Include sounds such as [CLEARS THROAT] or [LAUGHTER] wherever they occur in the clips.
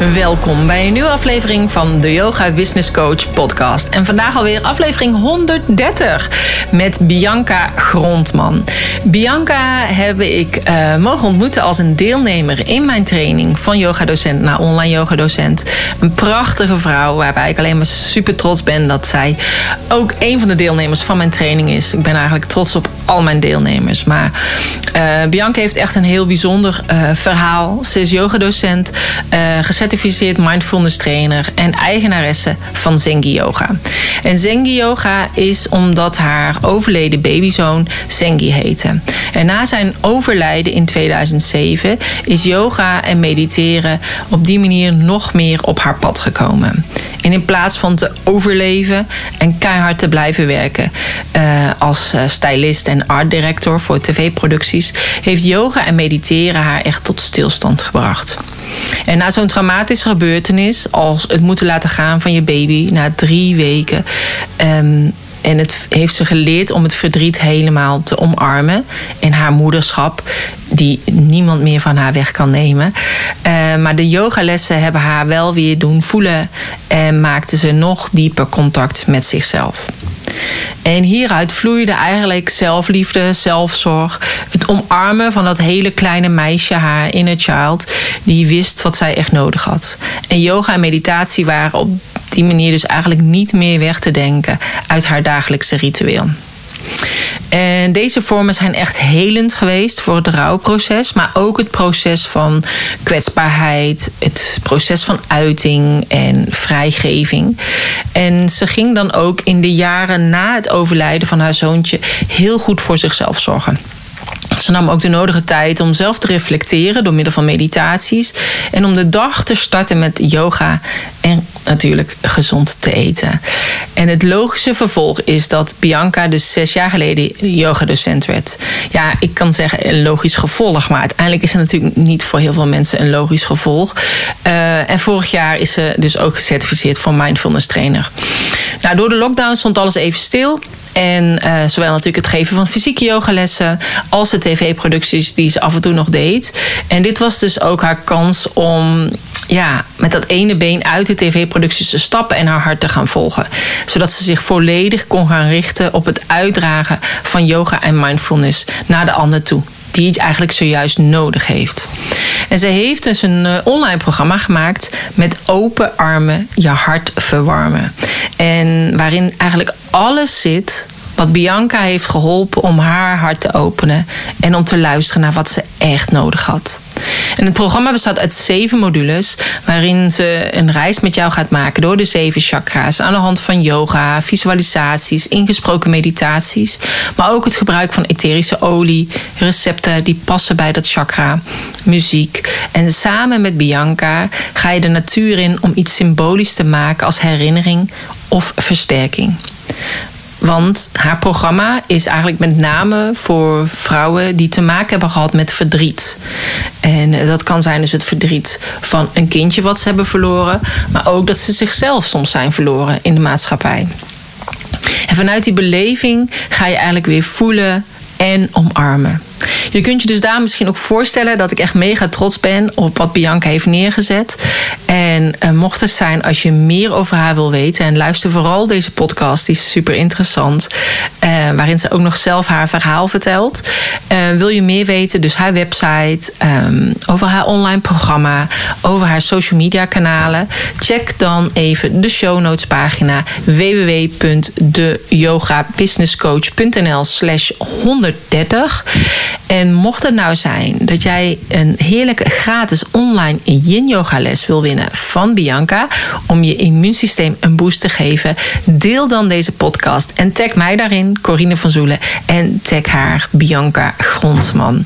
Welkom bij een nieuwe aflevering van de Yoga Business Coach podcast. En vandaag alweer aflevering 130 met Bianca Grondman. Bianca heb ik uh, mogen ontmoeten als een deelnemer in mijn training van yogadocent naar online yogadocent. Een prachtige vrouw waarbij ik alleen maar super trots ben dat zij ook een van de deelnemers van mijn training is. Ik ben eigenlijk trots op al mijn deelnemers. Maar uh, Bianca heeft echt een heel bijzonder uh, verhaal. Ze is yogadocent, gezet gecertificeerd mindfulness trainer en eigenaresse van Zengi Yoga. En Zengi Yoga is omdat haar overleden babyzoon Zengi heette. En na zijn overlijden in 2007 is yoga en mediteren op die manier nog meer op haar pad gekomen. En in plaats van te overleven en keihard te blijven werken uh, als uh, stylist en art director voor tv-producties, heeft yoga en mediteren haar echt tot stilstand gebracht. En na zo'n traumatische gebeurtenis, als het moeten laten gaan van je baby na drie weken. Um, en het heeft ze geleerd om het verdriet helemaal te omarmen. En haar moederschap, die niemand meer van haar weg kan nemen. Uh, maar de yogalessen hebben haar wel weer doen voelen. En maakten ze nog dieper contact met zichzelf. En hieruit vloeide eigenlijk zelfliefde, zelfzorg. Het omarmen van dat hele kleine meisje, haar inner child, die wist wat zij echt nodig had. En yoga en meditatie waren op die manier dus eigenlijk niet meer weg te denken uit haar dagelijkse ritueel. En deze vormen zijn echt helend geweest voor het rouwproces, maar ook het proces van kwetsbaarheid, het proces van uiting en vrijgeving. En ze ging dan ook in de jaren na het overlijden van haar zoontje heel goed voor zichzelf zorgen. Ze nam ook de nodige tijd om zelf te reflecteren door middel van meditaties. En om de dag te starten met yoga en natuurlijk gezond te eten. En het logische vervolg is dat Bianca dus zes jaar geleden yogadocent werd. Ja, ik kan zeggen een logisch gevolg, maar uiteindelijk is het natuurlijk niet voor heel veel mensen een logisch gevolg. Uh, en vorig jaar is ze dus ook gecertificeerd voor mindfulness trainer. Nou, door de lockdown stond alles even stil. En uh, zowel natuurlijk het geven van fysieke yogalessen als de tv-producties die ze af en toe nog deed. En dit was dus ook haar kans om ja, met dat ene been uit de tv-producties te stappen en haar hart te gaan volgen. Zodat ze zich volledig kon gaan richten op het uitdragen van yoga en mindfulness naar de ander toe die het eigenlijk zojuist nodig heeft. En ze heeft dus een uh, online programma gemaakt met open armen je hart verwarmen. En waarin eigenlijk alles zit wat Bianca heeft geholpen om haar hart te openen en om te luisteren naar wat ze echt nodig had. En het programma bestaat uit zeven modules, waarin ze een reis met jou gaat maken door de zeven chakra's aan de hand van yoga, visualisaties, ingesproken meditaties, maar ook het gebruik van etherische olie, recepten die passen bij dat chakra, muziek. En samen met Bianca ga je de natuur in om iets symbolisch te maken als herinnering of versterking. Want haar programma is eigenlijk met name voor vrouwen die te maken hebben gehad met verdriet. En dat kan zijn dus het verdriet van een kindje wat ze hebben verloren, maar ook dat ze zichzelf soms zijn verloren in de maatschappij. En vanuit die beleving ga je eigenlijk weer voelen en omarmen. Je kunt je dus daar misschien ook voorstellen dat ik echt mega trots ben op wat Bianca heeft neergezet. En uh, mocht het zijn als je meer over haar wil weten, en luister vooral deze podcast, die is super interessant, uh, waarin ze ook nog zelf haar verhaal vertelt. Uh, wil je meer weten, dus haar website, um, over haar online programma, over haar social media kanalen, check dan even de show notes pagina www.deyogabusinesscoach.nl slash 130. En mocht het nou zijn dat jij een heerlijke gratis online yin yoga les wil winnen van Bianca om je immuunsysteem een boost te geven, deel dan deze podcast en tag mij daarin, Corine van Zoelen, en tag haar Bianca Gronsman.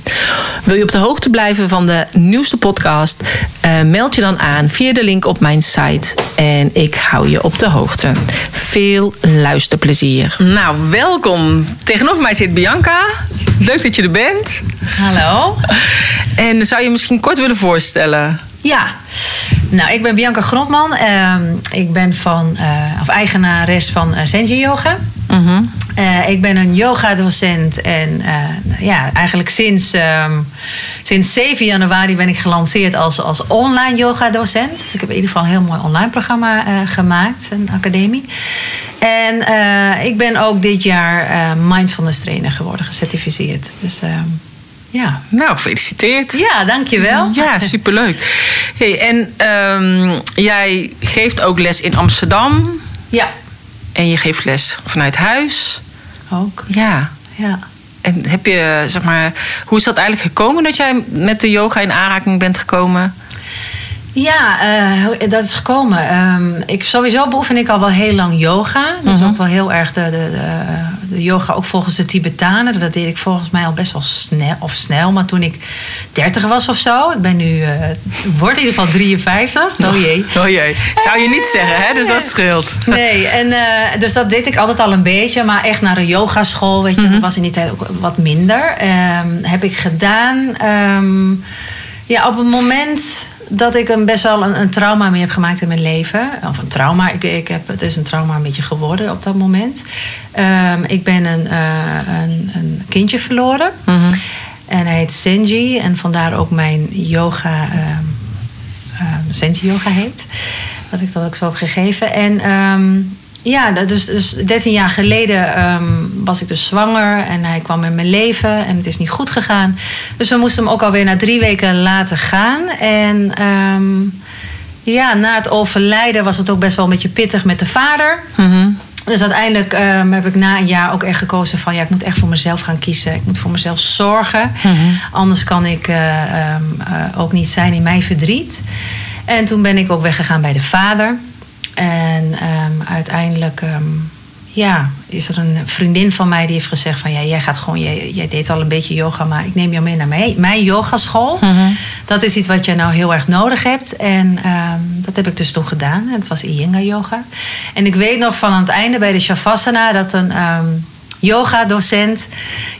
Wil je op de hoogte blijven van de nieuwste podcast? Uh, meld je dan aan via de link op mijn site en ik hou je op de hoogte. Veel luisterplezier. Nou, welkom. Tegenover mij zit Bianca. Leuk dat je er bent. Hallo. En zou je misschien kort willen voorstellen? Ja, nou, ik ben Bianca Grondman. Uh, ik ben van, uh, of eigenares van uh, Senji Yoga. Mm ik ben een yoga-docent en ja, eigenlijk sinds, um, sinds 7 januari ben ik gelanceerd als, als online yoga-docent. Ik heb in ieder geval een heel mooi online programma gemaakt, een academie. En ik ben ook dit jaar mindfulness trainer geworden, gecertificeerd. Dus ehm, ja. Nou, gefeliciteerd. Ja, dankjewel. [LAUGHS] Ja, superleuk. Hey, en um, jij geeft ook les in Amsterdam. Ja. En je geeft les vanuit huis. Ook. Ja. Ja. En heb je, zeg maar, hoe is dat eigenlijk gekomen dat jij met de yoga in aanraking bent gekomen? Ja, uh, dat is gekomen. Um, ik, sowieso beoefen ik al wel heel lang yoga. Dus mm -hmm. ook wel heel erg de, de, de, de, yoga ook volgens de Tibetanen. Dat deed ik volgens mij al best wel snel. Of snel, maar toen ik 30 was of zo. Ik ben nu, uh, word in ieder geval 53. Oh jee. Oh jee. Zou je niet zeggen, hè? Dus dat scheelt. Nee, en, uh, dus dat deed ik altijd al een beetje. Maar echt naar een yogaschool, weet je. Mm -hmm. Dat was in die tijd ook wat minder. Um, heb ik gedaan. Um, ja, op een moment dat ik een best wel een, een, trauma mee heb gemaakt in mijn leven. Of een trauma, ik, ik heb, het is een trauma een beetje geworden op dat moment. Um, ik ben een, uh, een, een, kindje verloren. Mm -hmm. En hij heet Senji. En vandaar ook mijn yoga, um, um, Senji yoga heet. Dat ik dat ook zo heb gegeven. En ja, dus, dus 13 jaar geleden um, was ik dus zwanger en hij kwam in mijn leven en het is niet goed gegaan. Dus we moesten hem ook alweer na drie weken laten gaan. En um, ja, na het overlijden was het ook best wel een beetje pittig met de vader. Mm -hmm. Dus uiteindelijk um, heb ik na een jaar ook echt gekozen van ja, ik moet echt voor mezelf gaan kiezen. Ik moet voor mezelf zorgen. Mm -hmm. Anders kan ik uh, uh, ook niet zijn in mijn verdriet. En toen ben ik ook weggegaan bij de vader. En uiteindelijk um, ja, is er een vriendin van mij die heeft gezegd van... ja, jij gaat gewoon, jij, jij deed al een beetje yoga... maar ik neem jou mee naar mijn, mijn yogaschool. Mm -hmm. Dat is iets wat je nou heel erg nodig hebt. En um, dat heb ik dus toen gedaan. Het was Iyengar yoga. En ik weet nog van aan het einde bij de Shavasana... dat een yoga-docent,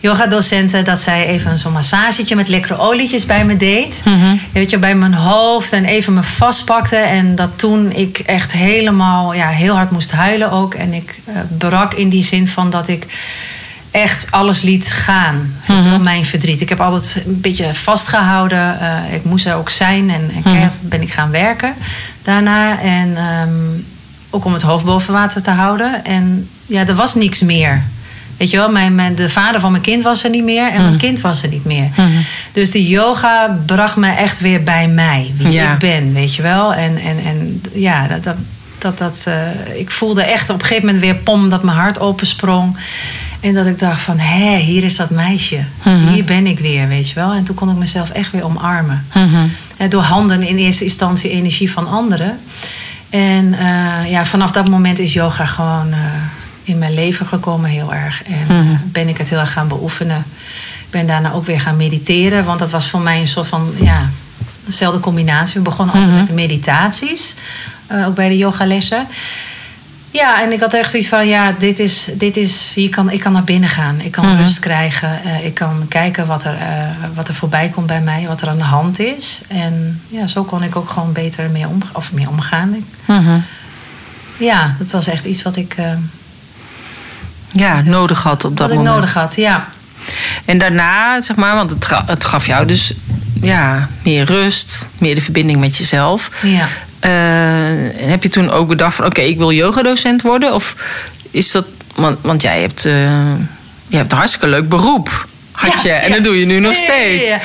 yoga-docenten, dat zij even zo'n massagetje met lekkere olietjes bij me deed. Mm -hmm. Weet je, bij mijn hoofd en even me vastpakte. En dat toen ik echt helemaal, ja, heel hard moest huilen ook. En ik uh, brak in die zin van dat ik echt alles liet gaan. Mm -hmm. Mijn verdriet. Ik heb altijd een beetje vastgehouden. Uh, ik moest er ook zijn en, en mm -hmm. ben ik gaan werken daarna. En um, ook om het hoofd boven water te houden. En ja, er was niks meer. Weet je wel, mijn, mijn, de vader van mijn kind was er niet meer en mm. mijn kind was er niet meer. Mm. Dus die yoga bracht me echt weer bij mij, wie ja. ik ben, weet je wel. En, en, en ja, dat, dat, dat, dat uh, ik voelde echt op een gegeven moment weer pom dat mijn hart opensprong. En dat ik dacht van, hé, hier is dat meisje. -hmm. Hier ben ik weer, weet je wel. En toen kon ik mezelf echt weer omarmen. En door handen in eerste instantie energie van anderen. En uh, ja, vanaf dat moment is yoga gewoon... Uh, in mijn leven gekomen heel erg. En mm -hmm. ben ik het heel erg gaan beoefenen. Ik ben daarna ook weer gaan mediteren. Want dat was voor mij een soort van, ja, dezelfde combinatie. We begonnen altijd mm -hmm. met de meditaties. Uh, ook bij de yogalessen. Ja, en ik had echt zoiets van, ja, dit is, dit is hier kan, ik kan naar binnen gaan. Ik kan mm -hmm. rust krijgen. Uh, ik kan kijken wat er, uh, wat er voorbij komt bij mij. Wat er aan de hand is. En ja, zo kon ik ook gewoon beter mee, om, of mee omgaan. Ja, dat was echt iets wat ik ja, nodig had op dat Wat moment. ik nodig had, ja. En daarna, zeg maar, want het, het gaf jou dus ja, meer rust, meer de verbinding met jezelf. Ja. Uh, heb je toen ook bedacht van, oké, okay, ik wil yogadocent worden? Of is dat, want, want jij hebt, uh, je hebt een hartstikke leuk beroep. Had je, ja, en ja. dat doe je nu nog steeds. Ja,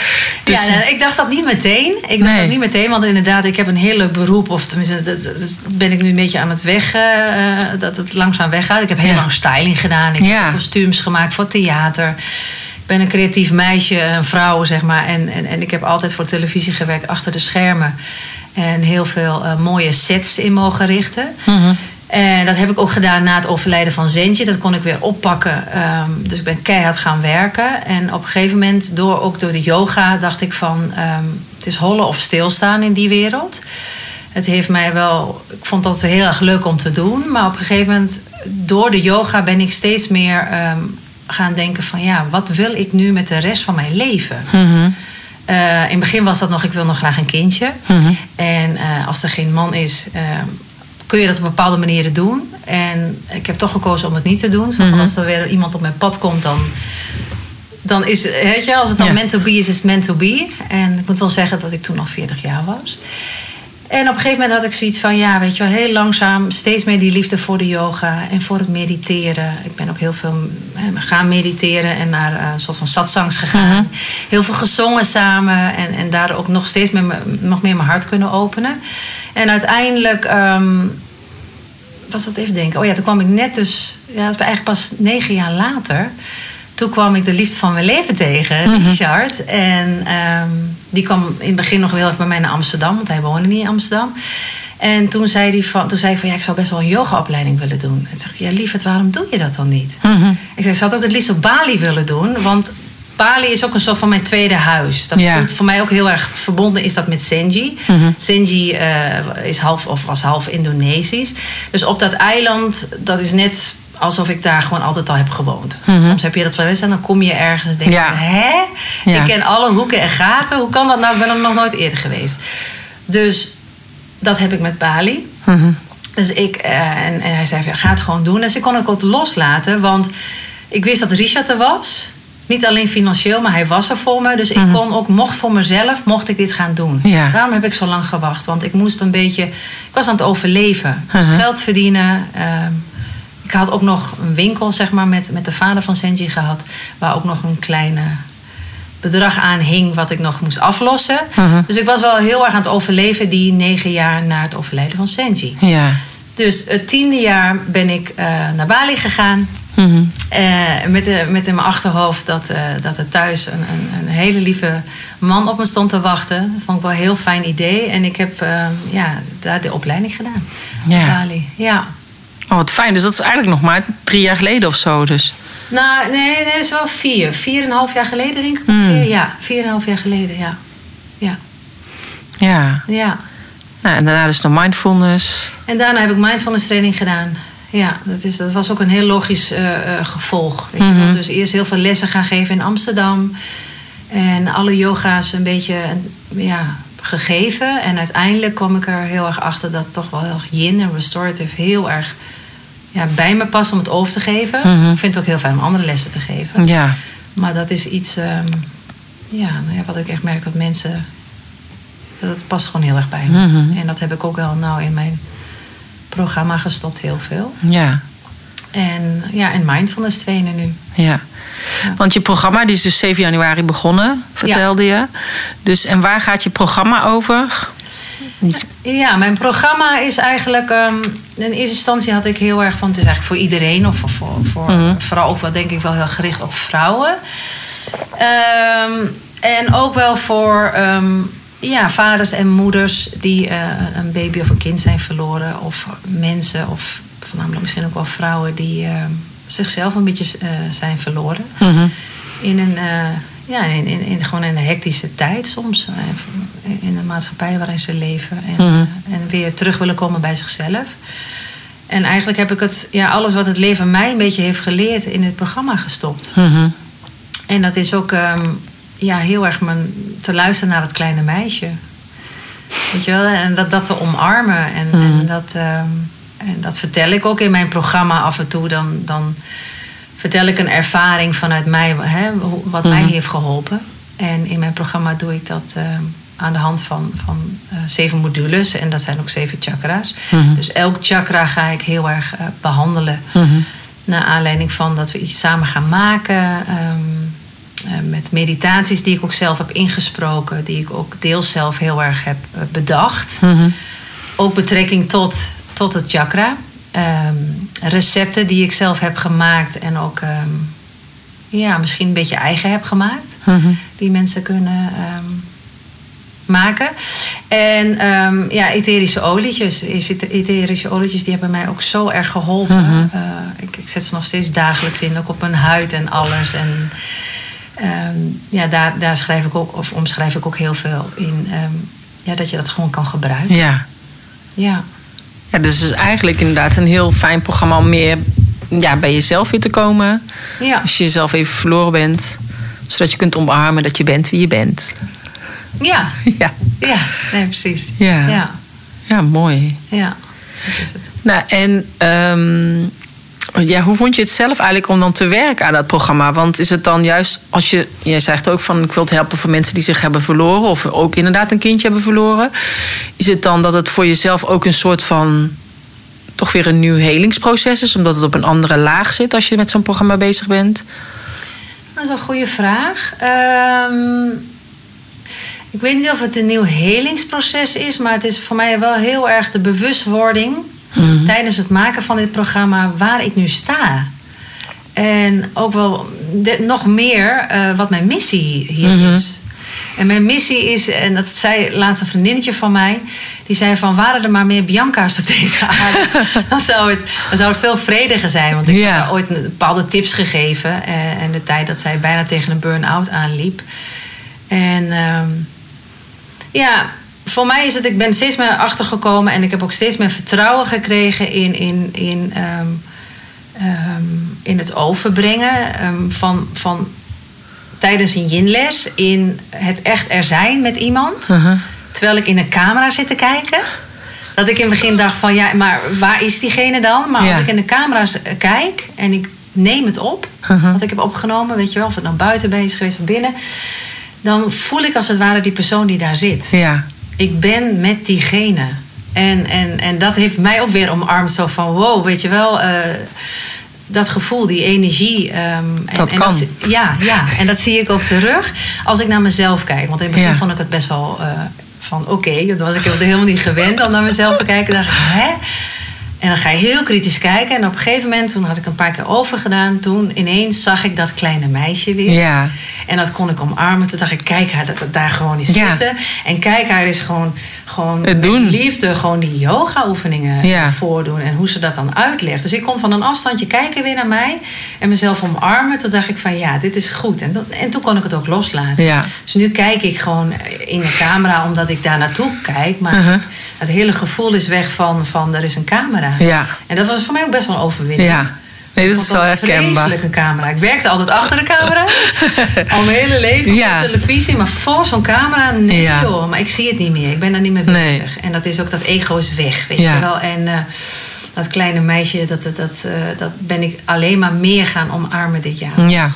dus, ja nou, ik dacht dat niet meteen. Ik dacht nee. dat niet meteen, want inderdaad, ik heb een heel leuk beroep. Of tenminste, dat, dat ben ik nu een beetje aan het weg, uh, dat het langzaam weggaat. Ik heb heel lang styling gedaan. Ik heb kostuums gemaakt voor theater. Ik ben een creatief meisje, een vrouw, zeg maar. En, en, en ik heb altijd voor televisie gewerkt achter de schermen. En heel veel eh, mooie sets in mogen richten. En dat heb ik ook gedaan na het overlijden van Zentje. Dat kon ik weer oppakken. Ehm, dus ik ben keihard gaan werken. En op een gegeven moment, door, ook door de yoga, dacht ik van... ehm, het is hollen of stilstaan in die wereld. Het heeft mij wel... Ik vond dat heel erg leuk om te doen. Maar op een gegeven moment, door de yoga... ben ik steeds meer ehm, gaan denken van... ja, wat wil ik nu met de rest van mijn leven? Eh, in het begin was dat nog, ik wil nog graag een kindje. En eh, als er geen man is, eh, kun je dat op bepaalde manieren doen. En ik heb toch gekozen om het niet te doen. Zo van als er weer iemand op mijn pad komt, dan, dan is het, weet je, als het dan Ja. meant to be is, is het meant to be. En ik moet wel zeggen dat ik toen nog 40 jaar was. En op een gegeven moment had ik zoiets van, ja, weet je wel, heel langzaam steeds meer die liefde voor de yoga en voor het mediteren. Ik ben ook heel veel gaan mediteren en naar eh, een soort van satsangs gegaan. Heel veel gezongen samen en, en daar ook nog steeds meer, me- nog meer mijn hart kunnen openen. En uiteindelijk ehm, was dat even denken. Oh ja, toen kwam ik net dus, ja, dat is eigenlijk pas negen jaar later. Toen kwam ik de liefde van mijn leven tegen, Richard. En ehm, die kwam in het begin nog heel erg bij mij naar Amsterdam, want hij woonde niet in Amsterdam. En toen zei hij van, toen zei hij van ja, ik zou best wel een yogaopleiding willen doen. En toen ik, ja, lieverd, waarom doe je dat dan niet? Ik zei, ik zou het ook het liefst op Bali willen doen, want Bali is ook een soort van mijn tweede huis. Dat Ja. voelt voor mij ook heel erg verbonden is dat met Senji. Senji eh, is half, of was half Indonesisch. Dus op dat eiland, dat is net alsof ik daar gewoon altijd al heb gewoond. Soms heb je dat wel eens en dan kom je ergens en denk je, Ja. hè? Ja. Ik ken alle hoeken en gaten. Hoe kan dat nou? Ik ben er nog nooit eerder geweest. Dus dat heb ik met Bali. Dus ik, eh, en, en hij zei, ga het gewoon doen. Dus ik kon het ook loslaten, want ik wist dat Richard er was. Niet alleen financieel, maar hij was er voor me. Dus ik kon ook, mocht voor mezelf, mocht ik dit gaan doen. Ja. Daarom heb ik zo lang gewacht. Want ik moest een beetje, ik was aan het overleven. Ik moest Mhm. geld verdienen. Ehm, ik had ook nog een winkel, zeg maar, met, met de vader van Senji gehad. Waar ook nog een kleine bedrag aan hing wat ik nog moest aflossen. Mhm. Dus ik was wel heel erg aan het overleven die negen jaar na het overlijden van Senji. Ja. Dus het tiende jaar ben ik eh, naar Bali gegaan. Eh, met, de, met in mijn achterhoofd dat, eh, dat er thuis een, een, een hele lieve man op me stond te wachten. Dat vond ik wel een heel fijn idee. En ik heb eh, ja, daar de opleiding gedaan. Ja. Bali. Ja. Oh, wat fijn. Dus dat is eigenlijk nog maar drie jaar geleden of zo. Dus. Nou, nee, nee, het is wel vier. Vier en een half jaar geleden, denk ik. ongeveer. Ja, vier en een half jaar geleden, ja. Ja, Ja. ja. Nou, en daarna dus de mindfulness. En daarna heb ik mindfulness training gedaan. Ja, dat, is, dat was ook een heel logisch eh, eh, gevolg. Weet je wel. Dus eerst heel veel lessen gaan geven in Amsterdam. En alle yoga's een beetje ja, gegeven. En uiteindelijk kwam ik er heel erg achter dat toch wel heel erg yin en restorative heel erg ja, bij me past om het over te geven. Ik vind het ook heel fijn om andere lessen te geven. Ja. Maar dat is iets ehm, ja, nou ja, wat ik echt merk dat mensen. Dat past gewoon heel erg bij me. En dat heb ik ook wel nou in mijn programma gestopt, heel veel. Ja. En ja, en mindfulness trainen nu. Ja. Want je programma die is dus 7 januari begonnen, vertelde je. Dus, en waar gaat je programma over? Ja, mijn programma is eigenlijk. ehm, in eerste instantie had ik heel erg van. Het is eigenlijk voor iedereen, of voor, voor, voor- vooral ook wel denk ik wel heel gericht op vrouwen. Ehm, en ook wel voor ehm, ja, vaders en moeders die eh, een baby of een kind zijn verloren. Of mensen, of voornamelijk misschien ook wel vrouwen die ehm, zichzelf een beetje eh, zijn verloren. In een. eh, ja, in, in, in gewoon een hectische tijd soms. eh, In de maatschappij waarin ze leven. En, eh, en weer terug willen komen bij zichzelf. En eigenlijk heb ik het, ja, alles wat het leven mij een beetje heeft geleerd in het programma gestopt. En dat is ook ehm, ja, heel erg mijn, te luisteren naar het kleine meisje. Weet je wel? En dat, dat te omarmen. En, en, dat, ehm, en dat vertel ik ook in mijn programma af en toe. Dan, dan vertel ik een ervaring vanuit mij, hè, wat mij heeft geholpen. En in mijn programma doe ik dat ehm, aan de hand van, van eh, zeven modules. En dat zijn ook zeven chakra's. Dus elk chakra ga ik heel erg eh, behandelen. Naar aanleiding van dat we iets samen gaan maken. ehm, eh, met meditaties die ik ook zelf heb ingesproken. Die ik ook deels zelf heel erg heb eh, bedacht. Ook betrekking tot, tot het chakra. Ehm, recepten die ik zelf heb gemaakt. En ook ehm, ja, misschien een beetje eigen heb gemaakt. Mhm. Die mensen kunnen ehm, maken. En ja, etherische olietjes. Etherische olietjes die hebben mij ook zo erg geholpen. Mhm. Eh, ik, ik zet ze nog steeds dagelijks in, ook op mijn huid en alles. En ehm, ja, daar, daar schrijf ik ook, of omschrijf ik ook heel veel in. ehm, ja, dat je dat gewoon kan gebruiken. Ja. Ja. ja, dus het is eigenlijk inderdaad een heel fijn programma om meer ja, bij jezelf weer te komen. Ja. Als je jezelf even verloren bent. Zodat je kunt omarmen dat je bent wie je bent. Ja. [LAUGHS] Ja, Ja. Nee, precies. Ja. Ja. ja mooi. Ja. Dat is het. Nou, en ehm, ja, hoe vond je het zelf eigenlijk om dan te werken aan dat programma? Want is het dan juist als je, jij zegt ook van ik wil het helpen voor mensen die zich hebben verloren of ook inderdaad een kindje hebben verloren. Is het dan dat het voor jezelf ook een soort van toch weer een nieuw helingsproces is, omdat het op een andere laag zit als je met zo'n programma bezig bent? Dat is een goede vraag. Ehm, ik weet niet of het een nieuw helingsproces is, maar het is voor mij wel heel erg de bewustwording Mhm. tijdens het maken van dit programma waar ik nu sta. En ook wel de- nog meer eh, wat mijn missie hier Mhm. is. En mijn missie is, en dat zei laatst een vriendinnetje van mij, die zei van waren er maar meer Bianca's op deze [LAUGHS] aarde, dan zou het, dan zou het veel vrediger zijn. Want ik Ja. heb haar ooit een, bepaalde tips gegeven eh, en de tijd dat zij bijna tegen een burn-out aanliep. En ehm, ja, voor mij is het, ik ben steeds meer achtergekomen en ik heb ook steeds meer vertrouwen gekregen in, in, in, ehm, ehm, in het overbrengen ehm, van, van tijdens een yinles, in het echt er zijn met iemand. Mhm. Terwijl ik in een camera zit te kijken. Dat ik in het begin dacht van ja, maar waar is diegene dan? Maar Ja. als ik in de camera's eh, kijk en ik neem het op, Mhm. wat ik heb opgenomen, weet je wel, of het nou buiten ben is geweest of binnen, dan voel ik als het ware die persoon die daar zit. Ja, Ik ben met diegene. En, en, en dat heeft mij ook weer omarmd. Zo van wow, weet je wel. eh, dat gevoel, die energie. ehm, en, Dat en kan. ja, ja, en dat zie ik ook terug als ik naar mezelf kijk. Want in het begin Ja. vond ik het best wel eh, van oké. dan was ik helemaal niet gewend om naar mezelf te kijken. Dacht ik, hè? En dan ga je heel kritisch kijken. En op een gegeven moment, toen had ik een paar keer overgedaan. Toen ineens zag ik dat kleine meisje weer. ja, En dat kon ik omarmen. Toen dacht ik, kijk haar dat, dat daar gewoon is Ja. zitten. En kijk haar is gewoon, gewoon Het met doen. liefde gewoon die yoga oefeningen Ja. voordoen. En hoe ze dat dan uitlegt. Dus ik kon van een afstandje kijken weer naar mij. En mezelf omarmen. Toen dacht ik van ja, dit is goed. En, dat, en toen kon ik het ook loslaten. ja. Dus nu kijk ik gewoon in de camera omdat ik daar naartoe kijk. Maar Mhm. Het hele gevoel is weg van, van er is een camera. Ja. En dat was voor mij ook best wel een overwinning. Ja. Nee, dat is wel herkenbaar. vreselijk, een camera. Ik werkte altijd achter de camera. [LAUGHS] Al mijn hele leven Ja. op de televisie. Maar voor zo'n camera, nee Ja. joh. Maar ik zie het niet meer. Ik ben daar niet mee Nee. bezig. En dat is ook, dat ego is weg, weet Ja. je wel. En eh, dat kleine meisje, dat, dat, dat, eh, dat ben ik alleen maar meer gaan omarmen dit jaar. Ja.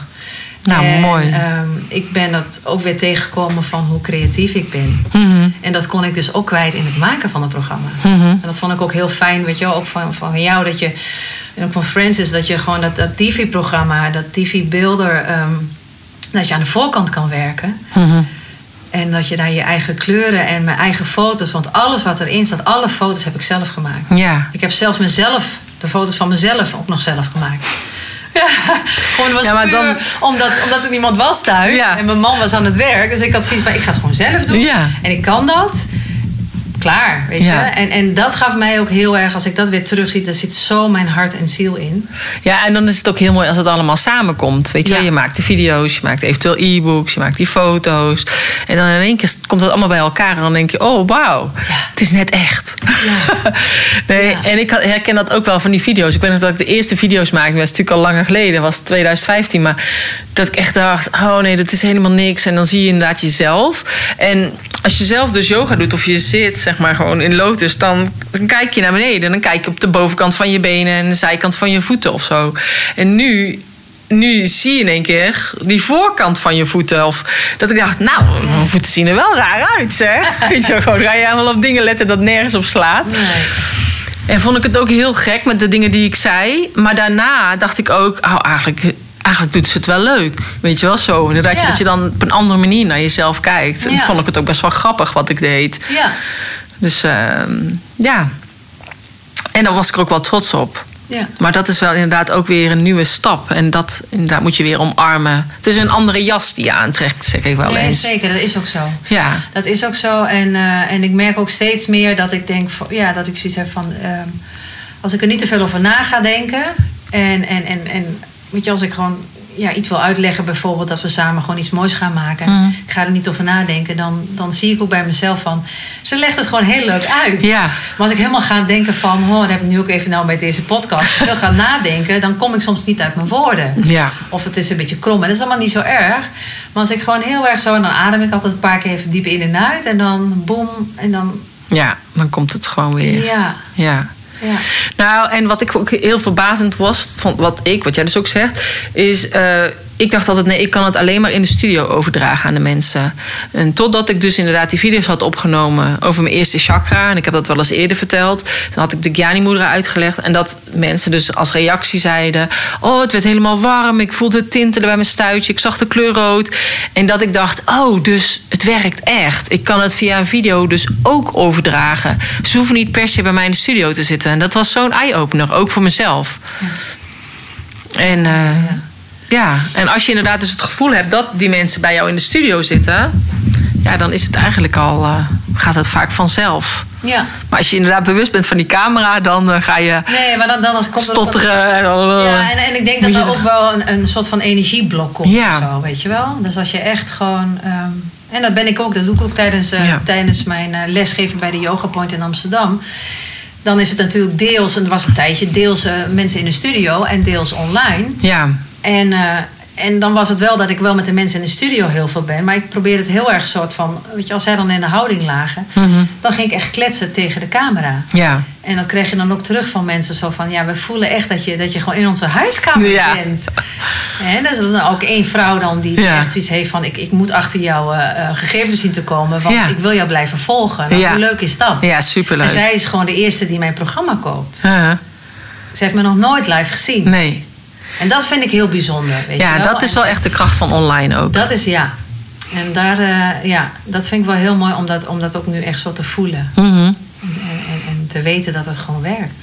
Nou, En, mooi. ehm, ik ben dat ook weer tegengekomen van hoe creatief ik ben. Mhm. En dat kon ik dus ook kwijt in het maken van het programma. Mhm. En dat vond ik ook heel fijn, weet je wel, ook van, van jou dat je, en ook van Francis, dat je gewoon dat, dat TV-programma, dat TV-beelder, ehm, dat je aan de voorkant kan werken. Mhm. En dat je daar je eigen kleuren en mijn eigen foto's, want alles wat erin staat, alle foto's heb ik zelf gemaakt. Ja. Ik heb zelfs mezelf, de foto's van mezelf ook nog zelf gemaakt. [LAUGHS] Gewoon was Ja, maar puur dan- omdat, omdat er niemand was thuis Ja. en mijn man was aan het werk. Dus ik had zoiets van, ik ga het gewoon zelf doen. Ja. En ik kan dat. Klaar, weet Ja. je. En, en dat gaf mij ook heel erg, als ik dat weer terugzie, daar zit zo mijn hart en ziel in. Ja, en dan is het ook heel mooi als het allemaal samenkomt. Weet je, Ja. je maakt de video's, je maakt eventueel e-books, je maakt die foto's. En dan in één keer komt dat allemaal bij elkaar. En dan denk je, oh wauw, Ja. het is net echt. Ja. [LAUGHS] nee. En ik herken dat ook wel van die video's. Ik weet nog dat ik de eerste video's maakte, dat is natuurlijk al langer geleden, dat was 2015. Maar dat ik echt dacht, oh nee, dat is helemaal niks. En dan zie je inderdaad jezelf. En als je zelf dus yoga doet of je zit, zeg maar gewoon in lotus, dan, dan kijk je naar beneden. En dan kijk je op de bovenkant van je benen en de zijkant van je voeten of zo. En nu nu zie je in één keer die voorkant van je voeten. Of dat ik dacht, nou, mijn voeten zien er wel raar uit, zeg. [LAUGHS] Weet je, wel, gewoon ga je helemaal op dingen letten dat nergens op slaat. Nee. En vond ik het ook heel gek met de dingen die ik zei. Maar daarna dacht ik ook, oh, eigenlijk, eigenlijk doet ze het wel leuk. Weet je wel, zo. Inderdaad, Ja. dat je dan op een andere manier naar jezelf kijkt. En Ja. vond ik het ook best wel grappig wat ik deed. Ja. Dus ehm, ja. En daar was ik er ook wel trots op. Ja. Maar dat is wel inderdaad ook weer een nieuwe stap. En dat inderdaad moet je weer omarmen. Het is een andere jas die je aantrekt, zeg ik wel Nee, eens. zeker, dat is ook zo. Ja, Dat is ook zo. En, eh, en ik merk ook steeds meer dat ik denk, ja, dat ik zoiets heb van, ehm, als ik er niet te veel over na ga denken. En, en, en, en weet je, als ik gewoon ja, iets wil uitleggen, bijvoorbeeld dat we samen gewoon iets moois gaan maken. Mhm. Ik ga er niet over nadenken. Dan, dan zie ik ook bij mezelf van, ze legt het gewoon heel leuk uit. ja, Maar als ik helemaal ga denken van, oh, dat heb ik nu ook even nou met deze podcast. [LAUGHS] Als ik veel ga nadenken, dan kom ik soms niet uit mijn woorden. ja. Of het is een beetje krom. En dat is allemaal niet zo erg. Maar als ik gewoon heel erg zo... En dan adem ik altijd een paar keer even diep in en uit. En dan boem. En dan... Ja, dan komt het gewoon weer. Ja. Ja. Ja. Nou, en wat ik ook heel verbazend was, van wat ik, wat jij dus ook zegt, is. eh, ik dacht altijd, nee, ik kan het alleen maar in de studio overdragen aan de mensen. En totdat ik dus inderdaad die video's had opgenomen over mijn eerste chakra. En ik heb dat wel eens eerder verteld. Dan had ik de Gyani Mudra uitgelegd. En dat mensen dus als reactie zeiden... Oh, het werd helemaal warm. Ik voelde het tintelen bij mijn stuitje. Ik zag de kleur rood. En dat ik dacht, oh, dus het werkt echt. Ik kan het via een video dus ook overdragen. Ze hoeven niet per se bij mij in de studio te zitten. En dat was zo'n eye-opener, ook voor mezelf. En... eh, ja, en als je inderdaad dus het gevoel hebt dat die mensen bij jou in de studio zitten, ja, dan is het eigenlijk al, eh, gaat het vaak vanzelf. Ja. Maar als je inderdaad bewust bent van die camera, dan eh, ga je Nee, maar dan, dan komt het... stotteren. En, dan, eh, Ja, en, en ik denk dat er ook wel een, een soort van energieblok komt Ja. of zo, weet je wel. Dus als je echt gewoon... ehm, en dat ben ik ook, dat doe ik ook tijdens, Ja. tijdens mijn lesgeven bij de Yoga Point in Amsterdam. Dan is het natuurlijk deels, en er was een tijdje, deels mensen in de studio en deels online. Ja, En, eh, en dan was het wel dat ik wel met de mensen in de studio heel veel ben. Maar ik probeerde het heel erg soort van... Weet je, als zij dan in de houding lagen... Mhm. dan ging ik echt kletsen tegen de camera. ja. En dat kreeg je dan ook terug van mensen. Zo van, ja, we voelen echt dat je, dat je gewoon in onze huiskamer Ja. bent. En dus er is dan ook één vrouw dan die Ja. echt zoiets heeft van... Ik, ik moet achter jouw eh, eh, gegevens zien te komen. Want Ja. ik wil jou blijven volgen. Nou, Ja. Hoe leuk is dat? ja superleuk. En zij is gewoon de eerste die mijn programma koopt. Uh, Ze heeft me nog nooit live gezien. nee. En dat vind ik heel bijzonder. Weet je Ja, wel? dat is wel echt de kracht van online ook. Dat is ja. En daar, eh, ja, dat vind ik wel heel mooi om dat, om dat ook nu echt zo te voelen. Mhm. Te weten dat het gewoon werkt.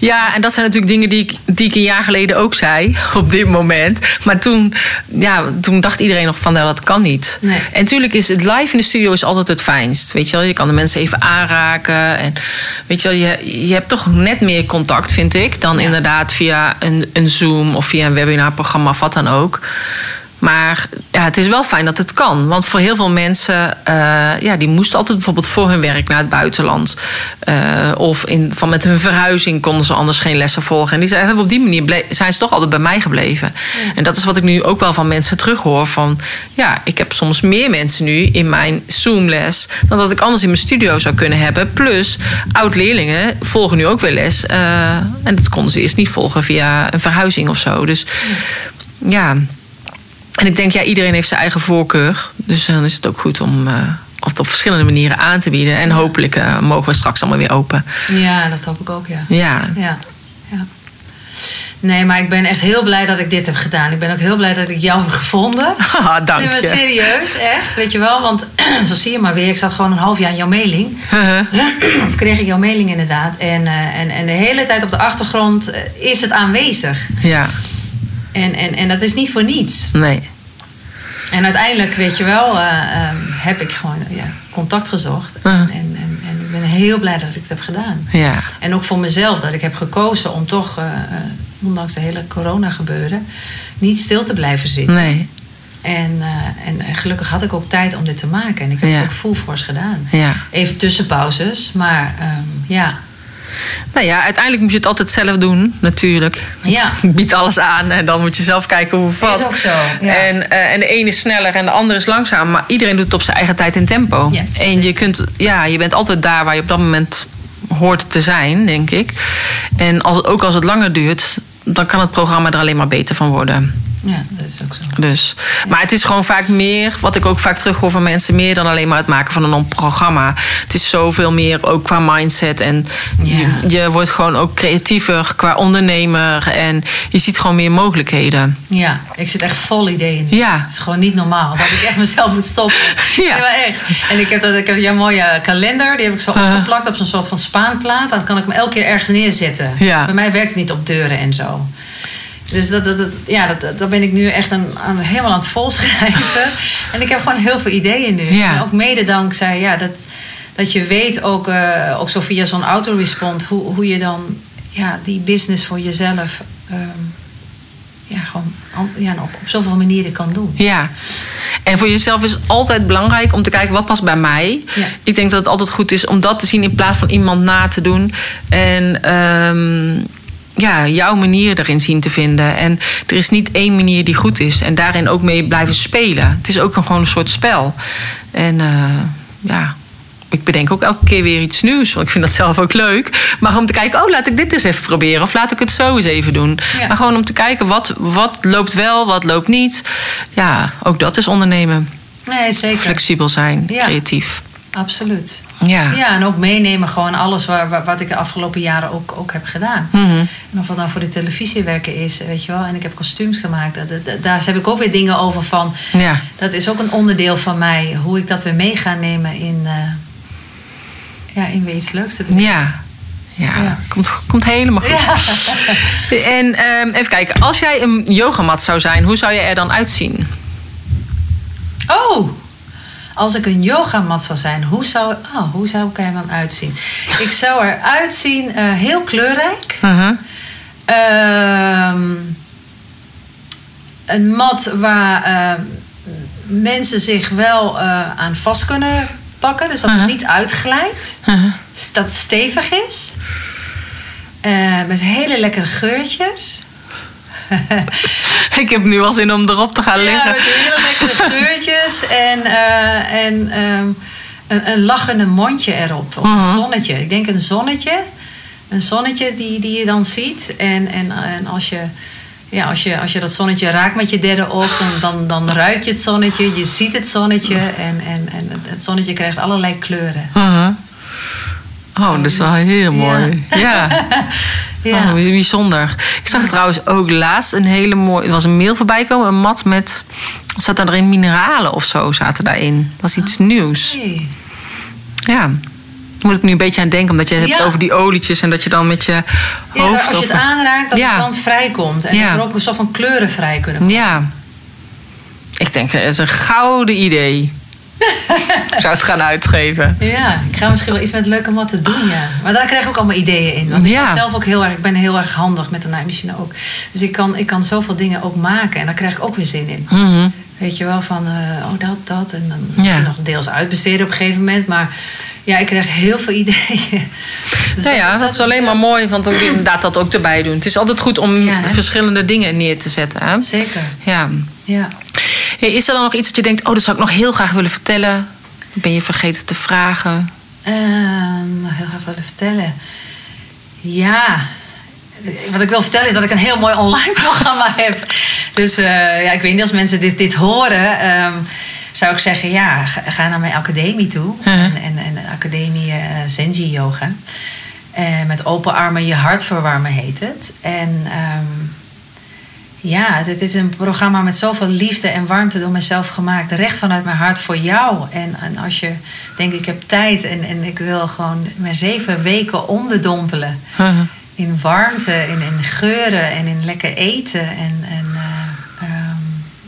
Ja, en dat zijn natuurlijk dingen die ik, die ik een jaar geleden ook zei [LAUGHS] op dit moment. Maar toen, ja, toen dacht iedereen nog van nou, dat kan niet. Nee. En natuurlijk is het live in de studio is altijd het fijnst. Weet je wel, je kan de mensen even aanraken. En weet je wel, je, je hebt toch net meer contact, vind ik, dan Ja. inderdaad via een, een Zoom of via een webinarprogramma of wat dan ook. Maar ja, het is wel fijn dat het kan. Want voor heel veel mensen, eh, ja, die moesten altijd bijvoorbeeld voor hun werk naar het buitenland. Eh, of in, van met hun verhuizing konden ze anders geen lessen volgen. En die zijn, op die manier zijn ze toch altijd bij mij gebleven. En dat is wat ik nu ook wel van mensen terughoor. Van ja, ik heb soms meer mensen nu in mijn Zoom-les dan dat ik anders in mijn studio zou kunnen hebben. Plus, oud-leerlingen volgen nu ook weer les. eh, en dat konden ze eerst niet volgen via een verhuizing of zo. Dus ja. En ik denk, ja, iedereen heeft zijn eigen voorkeur. Dus dan is het ook goed om eh, het op verschillende manieren aan te bieden. En hopelijk eh, mogen we straks allemaal weer open. Ja, dat hoop ik ook, ja. Ja, ja. ja. Nee, maar ik ben echt heel blij dat ik dit heb gedaan. Ik ben ook heel blij dat ik jou heb gevonden. Haha, [LAUGHS] dank Nee, maar je. serieus, echt. Weet je wel, want [CLEARS THROAT] zo zie je maar weer. Ik zat gewoon een half jaar in jouw mailing. Of kreeg ik jouw mailing inderdaad. En, eh, en, en de hele tijd op de achtergrond eh, is het aanwezig. ja, En, en, en dat is niet voor niets. nee. En uiteindelijk, weet je wel, eh, ehm, heb ik gewoon ja, contact gezocht. En, en, en, en ik ben heel blij dat ik het heb gedaan. Ja, En ook voor mezelf, dat ik heb gekozen om toch, eh, eh, ondanks de hele corona gebeuren, niet stil te blijven zitten. nee. En, en gelukkig had ik ook tijd om dit te maken. En ik heb Ja. het ook full force gedaan. Ja. Even tussenpauzes, maar ehm, ja. Nou ja, uiteindelijk moet je het altijd zelf doen, natuurlijk. Ja. [LAUGHS] Bied alles aan en dan moet je zelf kijken hoe of wat. Is ook zo, ja. En, eh, en de ene is sneller en de andere is langzaam. Maar iedereen doet het op zijn eigen tijd en tempo. Ja, en je, kunt, ja, je bent altijd daar waar je op dat moment hoort te zijn, denk ik. En als, ook als het langer duurt, dan kan het programma er alleen maar beter van worden. Ja, dat is ook zo. Dus. Maar het is gewoon vaak meer, wat ik ook vaak terughoor van mensen, meer dan alleen maar het maken van een programma. Het is zoveel meer ook qua mindset. En Ja. je, je wordt gewoon ook creatiever qua ondernemer. En je ziet gewoon meer mogelijkheden. Ja, ik zit echt vol ideeën. nu. Ja. Het is gewoon niet normaal dat ik echt mezelf moet stoppen. [LAUGHS] Ja. Maar echt. En ik heb, dat, ik heb jouw mooie kalender, die heb ik zo Uh-huh. opgeplakt op zo'n soort van spaanplaat. Dan kan ik hem elke keer ergens neerzetten. Ja. Bij mij werkt het niet op deuren en zo. Dus dat, dat, dat, ja, dat, dat, ben ik nu echt aan, aan, helemaal aan het volschrijven. [LAUGHS] en ik heb gewoon heel veel ideeën nu. Ja. En ook mede dankzij ja, dat, dat je weet, ook, eh, ook zo via zo'n autorespond, hoe, hoe je dan ja, die business voor jezelf ehm, ja, gewoon ja, op, op zoveel manieren kan doen. Ja. En voor jezelf is het altijd belangrijk om te kijken wat past bij mij. Ja. Ik denk dat het altijd goed is om dat te zien in plaats van iemand na te doen. En ehm, ja, jouw manier erin zien te vinden. En er is niet één manier die goed is. En daarin ook mee blijven spelen. Het is ook een, gewoon een soort spel. En eh, ja, ik bedenk ook elke keer weer iets nieuws. Want ik vind dat zelf ook leuk. Maar om te kijken, oh, laat ik dit eens even proberen. Of laat ik het zo eens even doen. Ja. Maar gewoon om te kijken, wat, wat loopt wel, wat loopt niet. Ja, ook dat is ondernemen. Nee, zeker. Flexibel zijn, Ja. creatief. Absoluut. Ja. Ja, en ook meenemen gewoon alles waar, wat ik de afgelopen jaren ook, ook heb gedaan. Mhm. En of het nou voor de televisie werken is, weet je wel. En ik heb kostuums gemaakt. Dat- dat- Daar heb ik ook weer dingen over van. Ja. Dat is ook een onderdeel van mij. Hoe ik dat weer mee ga nemen in, eh, ja, in weer iets leuks te doen. Ja. Ja, Ja. Komt, komt helemaal goed. [LAUGHS] En ehm, even kijken, als jij een yogamat zou zijn, hoe zou je er dan uitzien? Oh, als ik een yogamat zou zijn, hoe zou, oh, hoe zou ik er dan uitzien? Ik zou eruit zien eh, heel kleurrijk. Mhm. Ehm, een mat waar ehm, mensen zich wel eh, aan vast kunnen pakken. Dus dat Uh-huh. het niet uitglijdt. Mhm. Dat het stevig is. Eh, met hele lekkere geurtjes. [LAUGHS] Ik heb nu al zin om erop te gaan Ja, liggen. met hele lekkere geurtjes. En, eh, en ehm, een, een lachende mondje erop. Of een Mhm. zonnetje. Ik denk een zonnetje. Een zonnetje die, die je dan ziet. En, en, en als, je, ja, als, je, als je dat zonnetje raakt met je derde oog... dan, dan, dan ruik je het zonnetje. Je ziet het zonnetje. En, en, en het- het zonnetje krijgt allerlei kleuren. Mhm. Oh, dat is wel heel mooi. Ja. Ja. [LAUGHS] Oh, bijzonder. Ik zag trouwens ook laatst een hele mooie... Er was een mail voorbij komen, een mat met... Zat erin mineralen of zo zaten daarin. Dat was iets nieuws. Hey. Ja. Moet ik nu een beetje aan denken, omdat je het hebt over die olietjes en dat je dan met je hoofd. als je het aanraakt, dat het dan vrijkomt. En dat er ook een soort van kleuren vrij kunnen komen. Ja. Ik denk, het is een gouden idee. Ik zou het gaan uitgeven. Ja, ik ga misschien wel iets met leuke matten doen, ja. Maar daar krijg ik ook allemaal ideeën in. Want ik ben zelf ook heel erg, ik ben heel erg handig met de naaimachine ook. Dus ik kan, ik kan zoveel dingen ook maken en daar krijg ik ook weer zin in. Mhm. Weet je wel, van eh, oh dat, dat. En dan misschien Ja. nog deels uitbesteden op een gegeven moment. Maar ja, ik krijg heel veel [LAUGHS] ideeën. Dus nou ja, dat, is alleen eh, maar mooi, want ook inderdaad dat ook erbij doen. Het is altijd goed om Ja, verschillende dingen neer te zetten. Hè? Zeker, Ja. ja. Hey, is er dan nog iets dat je denkt, oh, dat zou ik nog heel graag willen vertellen? Ben je vergeten te vragen? Ehm, heel graag willen vertellen. Ja, wat ik wil vertellen is dat ik een heel mooi online [LAUGHS] programma heb. Dus eh, ja, ik weet niet als mensen dit, dit horen. ehm, zou ik zeggen, ja, ga, naar mijn academie toe. Mhm. En, en, en de academie eh, Zenji Yoga. En met open armen je hart verwarmen heet het. En ehm, ja, dit is een programma met zoveel liefde en warmte door mezelf gemaakt. Recht vanuit mijn hart voor jou. En, en als je denkt, ik heb tijd en, en ik wil gewoon mijn zeven weken onderdompelen. In warmte, in, in geuren en in lekker eten en, en eh, ehm,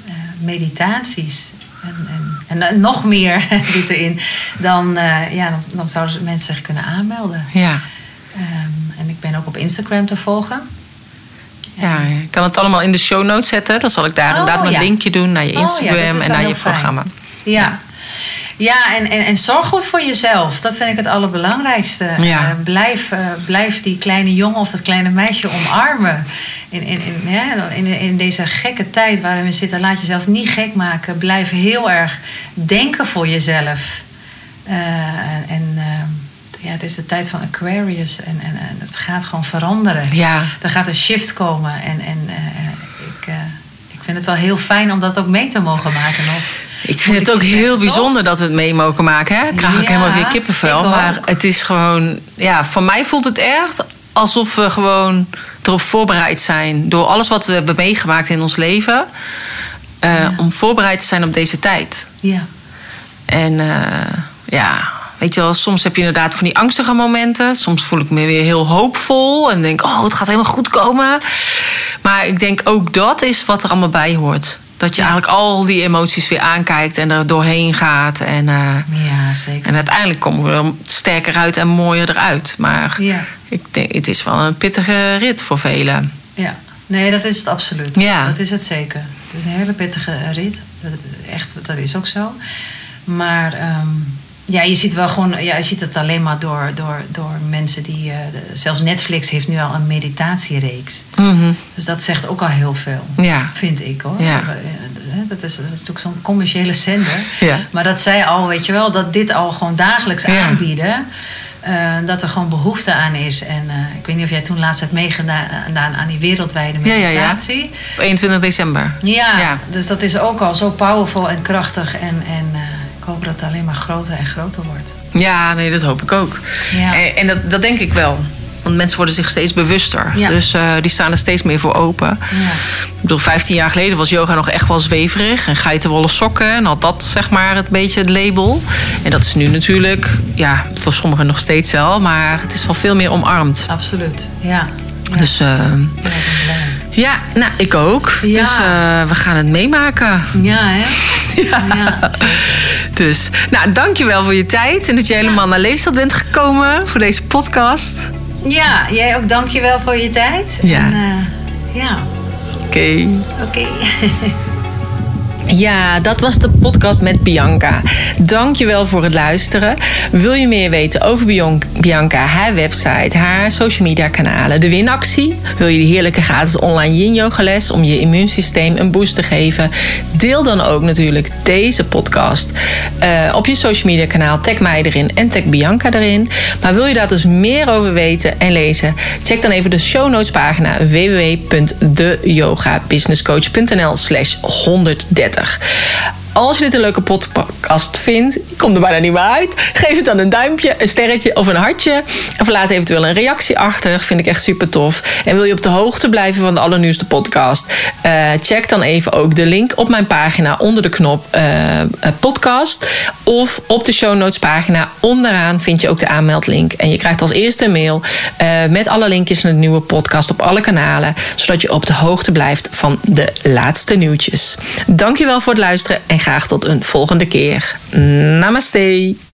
eh, meditaties. En, en, en nog meer [LAUGHS] zit erin. Dan, eh, ja, dan, dan zouden mensen zich kunnen aanmelden. Ja. Ehm, en ik ben ook op Instagram te volgen. Ja, ik kan het allemaal in de show notes zetten. Dan zal ik daar Oh, inderdaad een ja. linkje doen naar je Oh, Instagram en naar je fijn. programma. Ja. Ja, en, en, en zorg goed voor jezelf. Dat vind ik het allerbelangrijkste. Ja. Eh, blijf, eh, blijf die kleine jongen of dat kleine meisje omarmen. In, in, in, ja, in, in deze gekke tijd waarin we zitten, laat jezelf niet gek maken. Blijf heel erg denken voor jezelf. Eh, en ja, het is de tijd van Aquarius en, en, en het gaat gewoon veranderen. Ja. Er gaat een shift komen en, en eh, ik, eh, ik vind het wel heel fijn om dat ook mee te mogen maken nog. Ik vind het ook heel bijzonder dat we het mee mogen maken. Hè? Ik krijg ook Ja, helemaal weer kippenvel. Maar het is gewoon... Ja, voor mij voelt het echt alsof we gewoon erop voorbereid zijn. Door alles wat we hebben meegemaakt in ons leven. eh, Om voorbereid te zijn op deze tijd. Ja. En ja, weet je wel, soms heb je inderdaad van die angstige momenten. Soms voel ik me weer heel hoopvol en denk, oh, het gaat helemaal goed komen. Maar ik denk ook dat is wat er allemaal bij hoort. Dat je eigenlijk al die emoties weer aankijkt en er doorheen gaat. En, eh, ja, zeker. en uiteindelijk komen we er sterker uit en mooier eruit. Maar Ja. ik denk, het is wel een pittige rit voor velen. Ja, nee, dat is het absoluut. Ja. Dat is het zeker. Het is een hele pittige rit. Echt, dat is ook zo. Maar ehm, ja, je ziet wel gewoon, ja, je ziet het alleen maar door, door, door mensen die. eh, zelfs Netflix heeft nu al een meditatiereeks. Mhm. Dus dat zegt ook al heel veel. Ja. Vind ik hoor. Ja. Eh, Dat is, dat is natuurlijk zo'n commerciële zender. [LAUGHS] Ja. Maar dat zij al, weet je wel, dat dit al gewoon dagelijks Ja. aanbieden. eh, dat er gewoon behoefte aan is. En eh, ik weet niet of jij toen laatst hebt meegedaan aan, die wereldwijde Ja, ja, ja. meditatie. Op 21 december. Ja, Ja. dus dat is ook al zo powerful en krachtig. En, en eh, ik hoop dat het alleen maar groter en groter wordt. Ja, nee, dat hoop ik ook. Ja. En, en dat, dat denk ik wel. Want mensen worden zich steeds bewuster. Ja. Dus eh, die staan er steeds meer voor open. Ja. Ik bedoel, 15 jaar geleden was yoga nog echt wel zweverig. En geitenwolle sokken. En had dat zeg maar het beetje het label. En dat is nu natuurlijk, ja, voor sommigen nog steeds wel. Maar het is wel veel meer omarmd. Absoluut, ja. Dus eh, ja, nou, ik ook. Ja. Dus eh, we gaan het meemaken. Ja, hè? [LAUGHS] Ja. Dus, nou, dankjewel voor je tijd. En dat je helemaal naar Lelystad bent gekomen voor deze podcast. Ja, jij ook dankjewel voor je tijd. Ja. En, eh, ja, Oké. oké. [LAUGHS] Ja, dat was de podcast met Bianca. Dankjewel voor het luisteren. Wil je meer weten over Bianca, haar website, haar social media kanalen, de winactie? Wil je de heerlijke gratis online yin yoga les om je immuunsysteem een boost te geven? Deel dan ook natuurlijk deze podcast eh, op je social media kanaal. Tag mij erin en tag Bianca erin. Maar wil je daar dus meer over weten en lezen? Check dan even de show notes pagina www.deyogabusinesscoach.nl slash 130 prettig. Als je dit een leuke podcast vindt, je komt er bijna niet meer uit. Geef het dan een duimpje, een sterretje of een hartje. Of laat eventueel een reactie achter. Vind ik echt super tof. En wil je op de hoogte blijven van de allernieuwste podcast? Eh, check dan even ook de link op mijn pagina onder de knop eh, eh, podcast. Of op de show notes pagina onderaan vind je ook de aanmeldlink. En je krijgt als eerste een mail met alle linkjes naar de nieuwe podcast op alle kanalen. Zodat je op de hoogte blijft van de laatste nieuwtjes. Dankjewel voor het luisteren en graag tot een volgende keer. Namaste.